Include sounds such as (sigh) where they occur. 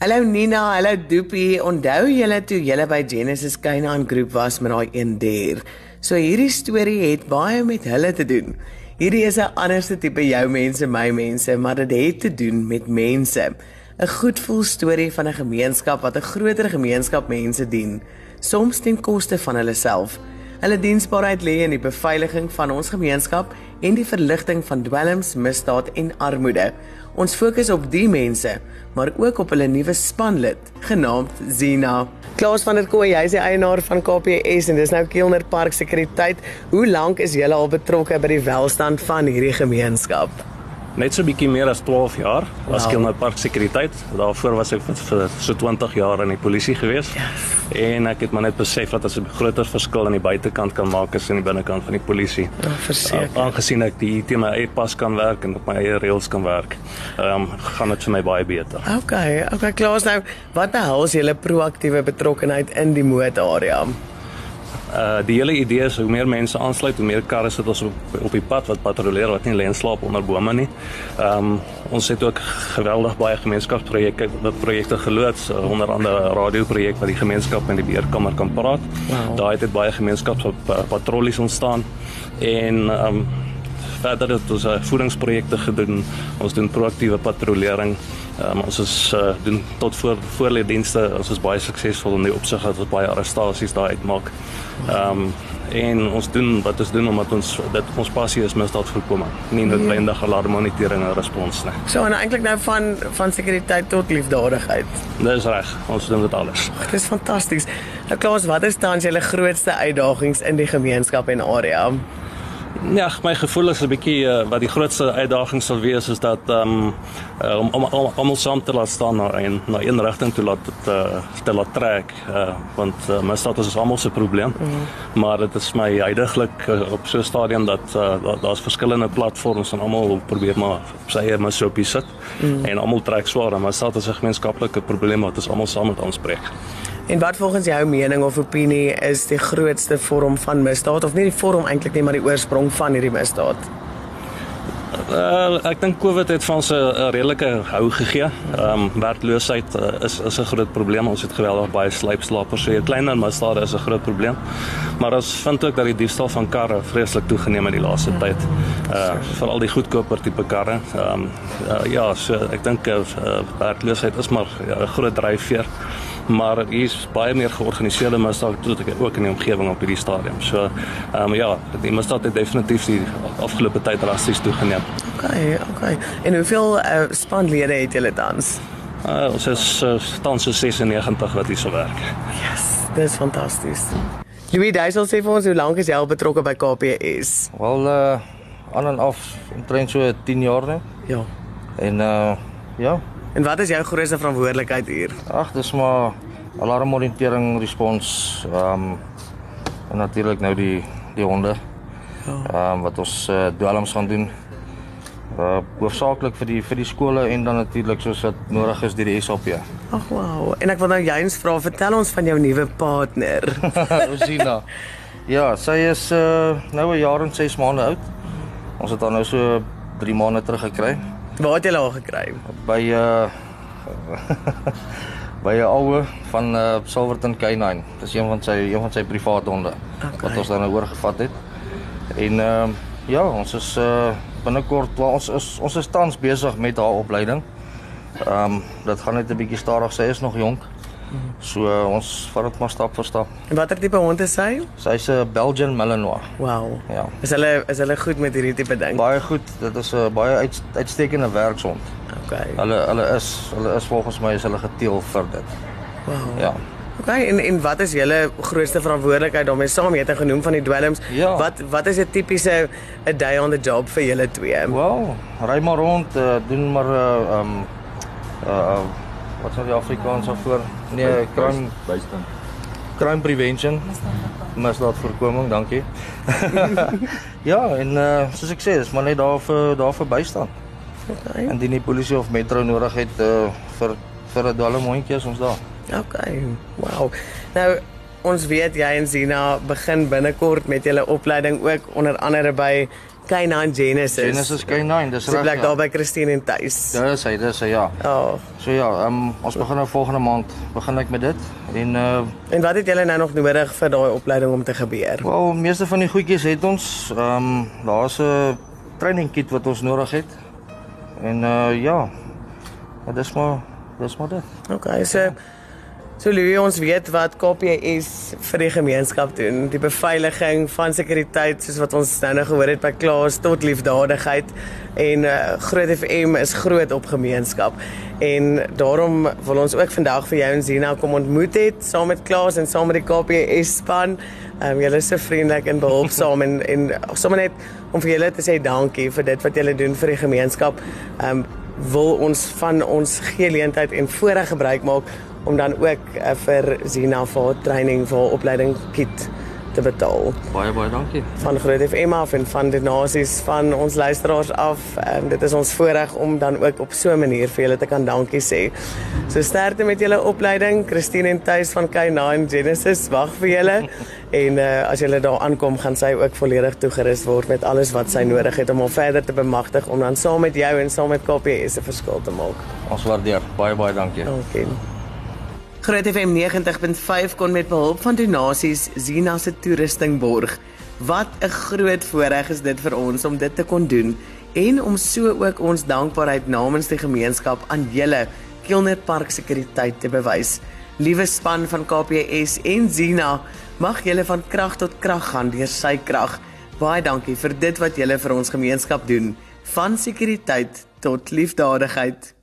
Hallo Nina, hallo Doopie. Onthou julle toe julle by Genesis Canaan Groep was met daai een dier? So hierdie storie het baie met hulle te doen. Hierdie is 'n anderste tipe jou mense, my mense, maar dit het te doen met mense. 'n Goedvoel storie van 'n gemeenskap wat 'n groter gemeenskap mense dien, soms ten koste van hulle self. Hulle diensbaarheid lê in die beveiliging van ons gemeenskap en die verligting van dwelms, misdaad en armoede. Ons fokus op die mense, maar ook op hulle nuwe spanlid, genaamd Zina. Klaas van der Kooi, hy is die eienaar van KPS en dis nou Kielner Park Sekuriteit. Hoe lank is julle al betrokke by die welstand van hierdie gemeenskap? Net so bietjie meer as 12 jaar was wow. my park sekuriteit. Daarvoor was ek vir, so 20 jaar in die polisie gewees. Yes. En ek het maar net besef dat as 'n groter verskil aan die buitekant kan maak as in die binnekant van die polisie. Ja, verseker. Uh, aangesien ek die IT my eie pas kan werk en op my eie reëls kan werk, ehm um, gaan dit vir my baie beter. Okay, okay, klaar nou. Wat behels julle proaktiewe betrokkenheid in die moordarea? Uh die hele idee is hoe meer mense aansluit, hoe meer karre sit ons op op die pad wat patrolleer wat nie lê en slaap onder bome nie. Ehm um, ons het ook geweldig baie gemeenskapsprojekte wat projekte geloods, uh, onder andere 'n radioprojek wat die gemeenskap en die beheerkamer kan praat. Wow. Daar het dit baie gemeenskapspatrollies ontstaan en ehm um, verder het ons uh, voedingsprojekte gedoen. Ons doen proaktiewe patrollering. Um, ons is uh, doen tot voor voorleedienste. Ons is baie suksesvol in die opsig dat ons baie arrestasies daar uitmaak. Ehm um, en ons doen wat ons doen omdat ons dit ons passie is misdaad voorkoming. Nie noodwendig alarm monitering en respons nie. So en eintlik nou van van sekuriteit tot liefdadigheid. Dis reg. Ons doen dit alles. Dit is fantasties. Nou Klaas, wat is tans julle grootste uitdagings in die gemeenskap en area? Ja, my gevoel is 'n bietjie uh, wat die grootste uitdaging sal wees is dat um, uh, om om om almal saam te laat staan na een na een rigting toe laat dit uh, te laat trek uh, want uh, misdaad is almal se probleem. Mm -hmm. Maar dit is my heidaglik uh, op so 'n stadium dat uh, daar's da verskillende platforms en almal probeer maar op sy eie misopie sit mm -hmm. en almal trek swaar en misdaad is 'n gemeenskaplike probleem wat ons almal saam moet aanspreek. En wat volgens jou mening of opinie is die grootste vorm van misdaad of nie die vorm eintlik nie maar die oorsprong van hierdie misdaad? Uh, ek dink COVID het van ons 'n redelike hou gegee. Ehm um, werkloosheid uh, is is 'n groot probleem. Ons het geweldig baie sluipslapers. So kleiner misdade is 'n groot probleem. Maar ons vind ook dat die diefstal van karre vreeslik toegeneem het die laaste ja. tyd. Uh veral die goedkoper tipe karre. Ehm um, uh, ja, so ek dink uh, werkloosheid is maar 'n ja, groot dryfveer maar hier is baie meer georganiseerde misdaad tot ek ook in die omgewing op hierdie stadium. So ehm um, ja, die misdaad het definitief die afgelope tyd drasties toegeneem. OK, OK. En hoeveel uh, spanlede het julle tans? Uh, ons is uh, tans so 96 wat hier so werk. Yes, dis fantasties. Louis Duisel sê vir ons hoe lank is jy al betrokke by KPS? Wel uh aan en af omtrent so 10 jaar nou. Ja. En uh ja, En wat is jou grootste verantwoordelikheid hier? Ag, dis maar alarmoriëntering, respons, ehm um, en natuurlik nou die die honde. Ja. Ehm um, wat ons uh, dwelms gaan doen. Uh hoofsaaklik vir die vir die skole en dan natuurlik soos wat nodig is deur die SAP. Ag wow. En ek wil nou juins vra, vertel ons van jou nuwe partner. (laughs) (laughs) Rosina. ja, sy is uh nou 'n jaar en 6 maande oud. Ons het haar nou so 3 maande terug gekry. Waar het jy haar gekry? By uh (laughs) by 'n ouer van uh Silverton K9. Dis een van sy een van sy private honde okay. wat ons dan nou oorgevat het. En ehm uh, ja, ons is uh binnekort waar ons is ons is tans besig met haar opleiding. Ehm um, dit gaan net 'n bietjie stadig. Sy is nog jonk. So uh, ons vat dit maar stap vir stap. En watter tipe hond is sy? Sy's 'n Belgian Malinois. Wow. Ja. Is hulle is hulle goed met hierdie tipe ding? Baie goed. Dit is 'n baie uit, uitstekende werkshond. Okay. Hulle hulle is hulle is volgens my is hulle geteel vir dit. Wow. Ja. Okay, en en wat is julle grootste verantwoordelikheid daarmee saam jy het genoem van die dwelms? Ja. Wat wat is 'n tipiese 'n day on the job vir julle twee? Wow. Ry maar rond, uh, doen maar 'n uh, um uh, uh wat sou die Afrikaans daarvoor? Nee, crime bystand. Crime prevention. Misdaad voorkoming, dankie. (laughs) ja, en uh soos ek sê, is maar net daar vir daar vir bystand. Okay. Indien die polisie of metro nodig het uh vir vir 'n dwelmhondjie is ons daar. Okay. Wow. Nou ons weet jy en Zina begin binnekort met julle opleiding ook onder andere by K9 Genesis. Genesis K9, dis Dis reg. plek ja. daar by Christine en Tuis. Dis hy, dis hy ja. Ja. So ja, um, ons begin nou volgende maand begin ek met dit en uh En wat het julle nou nog nodig vir daai opleiding om te gebeur? wel meeste van die goedjies het ons. Um daar's 'n training kit wat ons nodig het. En uh ja. Maar dis maar dis maar dit. Okay, so so Louis, ons weet wat KPS vir die gemeenskap doen, die beveiliging van sekuriteit soos wat ons nou nou gehoor het by Klaas tot liefdadigheid en uh, Groot FM is groot op gemeenskap. En daarom wil ons ook vandag vir jou en Zina kom ontmoet het saam met Klaas en saam met die KPS span. Ehm um, julle is so vriendelik en behulpsaam en en sommer net om vir julle te sê dankie vir dit wat julle doen vir die gemeenskap. Ehm um, wil ons van ons geleentheid en voorreg gebruik maak om dan ook uh, vir Zina vir haar training vir haar opleiding kit te betaal Baie baie dankie. van Groot FM af en van donasies van ons luisteraars af. Um, dit is ons voorreg om dan ook op so 'n manier vir julle te kan dankie sê. So sterkte met julle opleiding. Christine en Tuis van K9 Genesis wag vir julle. (laughs) En uh, as julle daar aankom, gaan sy ook volledig toegerus word met alles wat sy nodig het om hom verder te bemagtig om dan saam met jou en saam met KPS 'n verskil te maak. Ons waardeer. Baie baie dankie. Dankie. Groot FM 90.5 kon met behulp van donasies Zina se toerusting borg. Wat 'n groot voorreg is dit vir ons om dit te kon doen en om so ook ons dankbaarheid namens die gemeenskap aan julle Kilner Park sekuriteit te bewys. Liewe span van KPS en Zina, mag julle van krag tot krag gaan deur sy krag. Baie dankie vir dit wat julle vir ons gemeenskap doen, van sekuriteit tot liefdadigheid.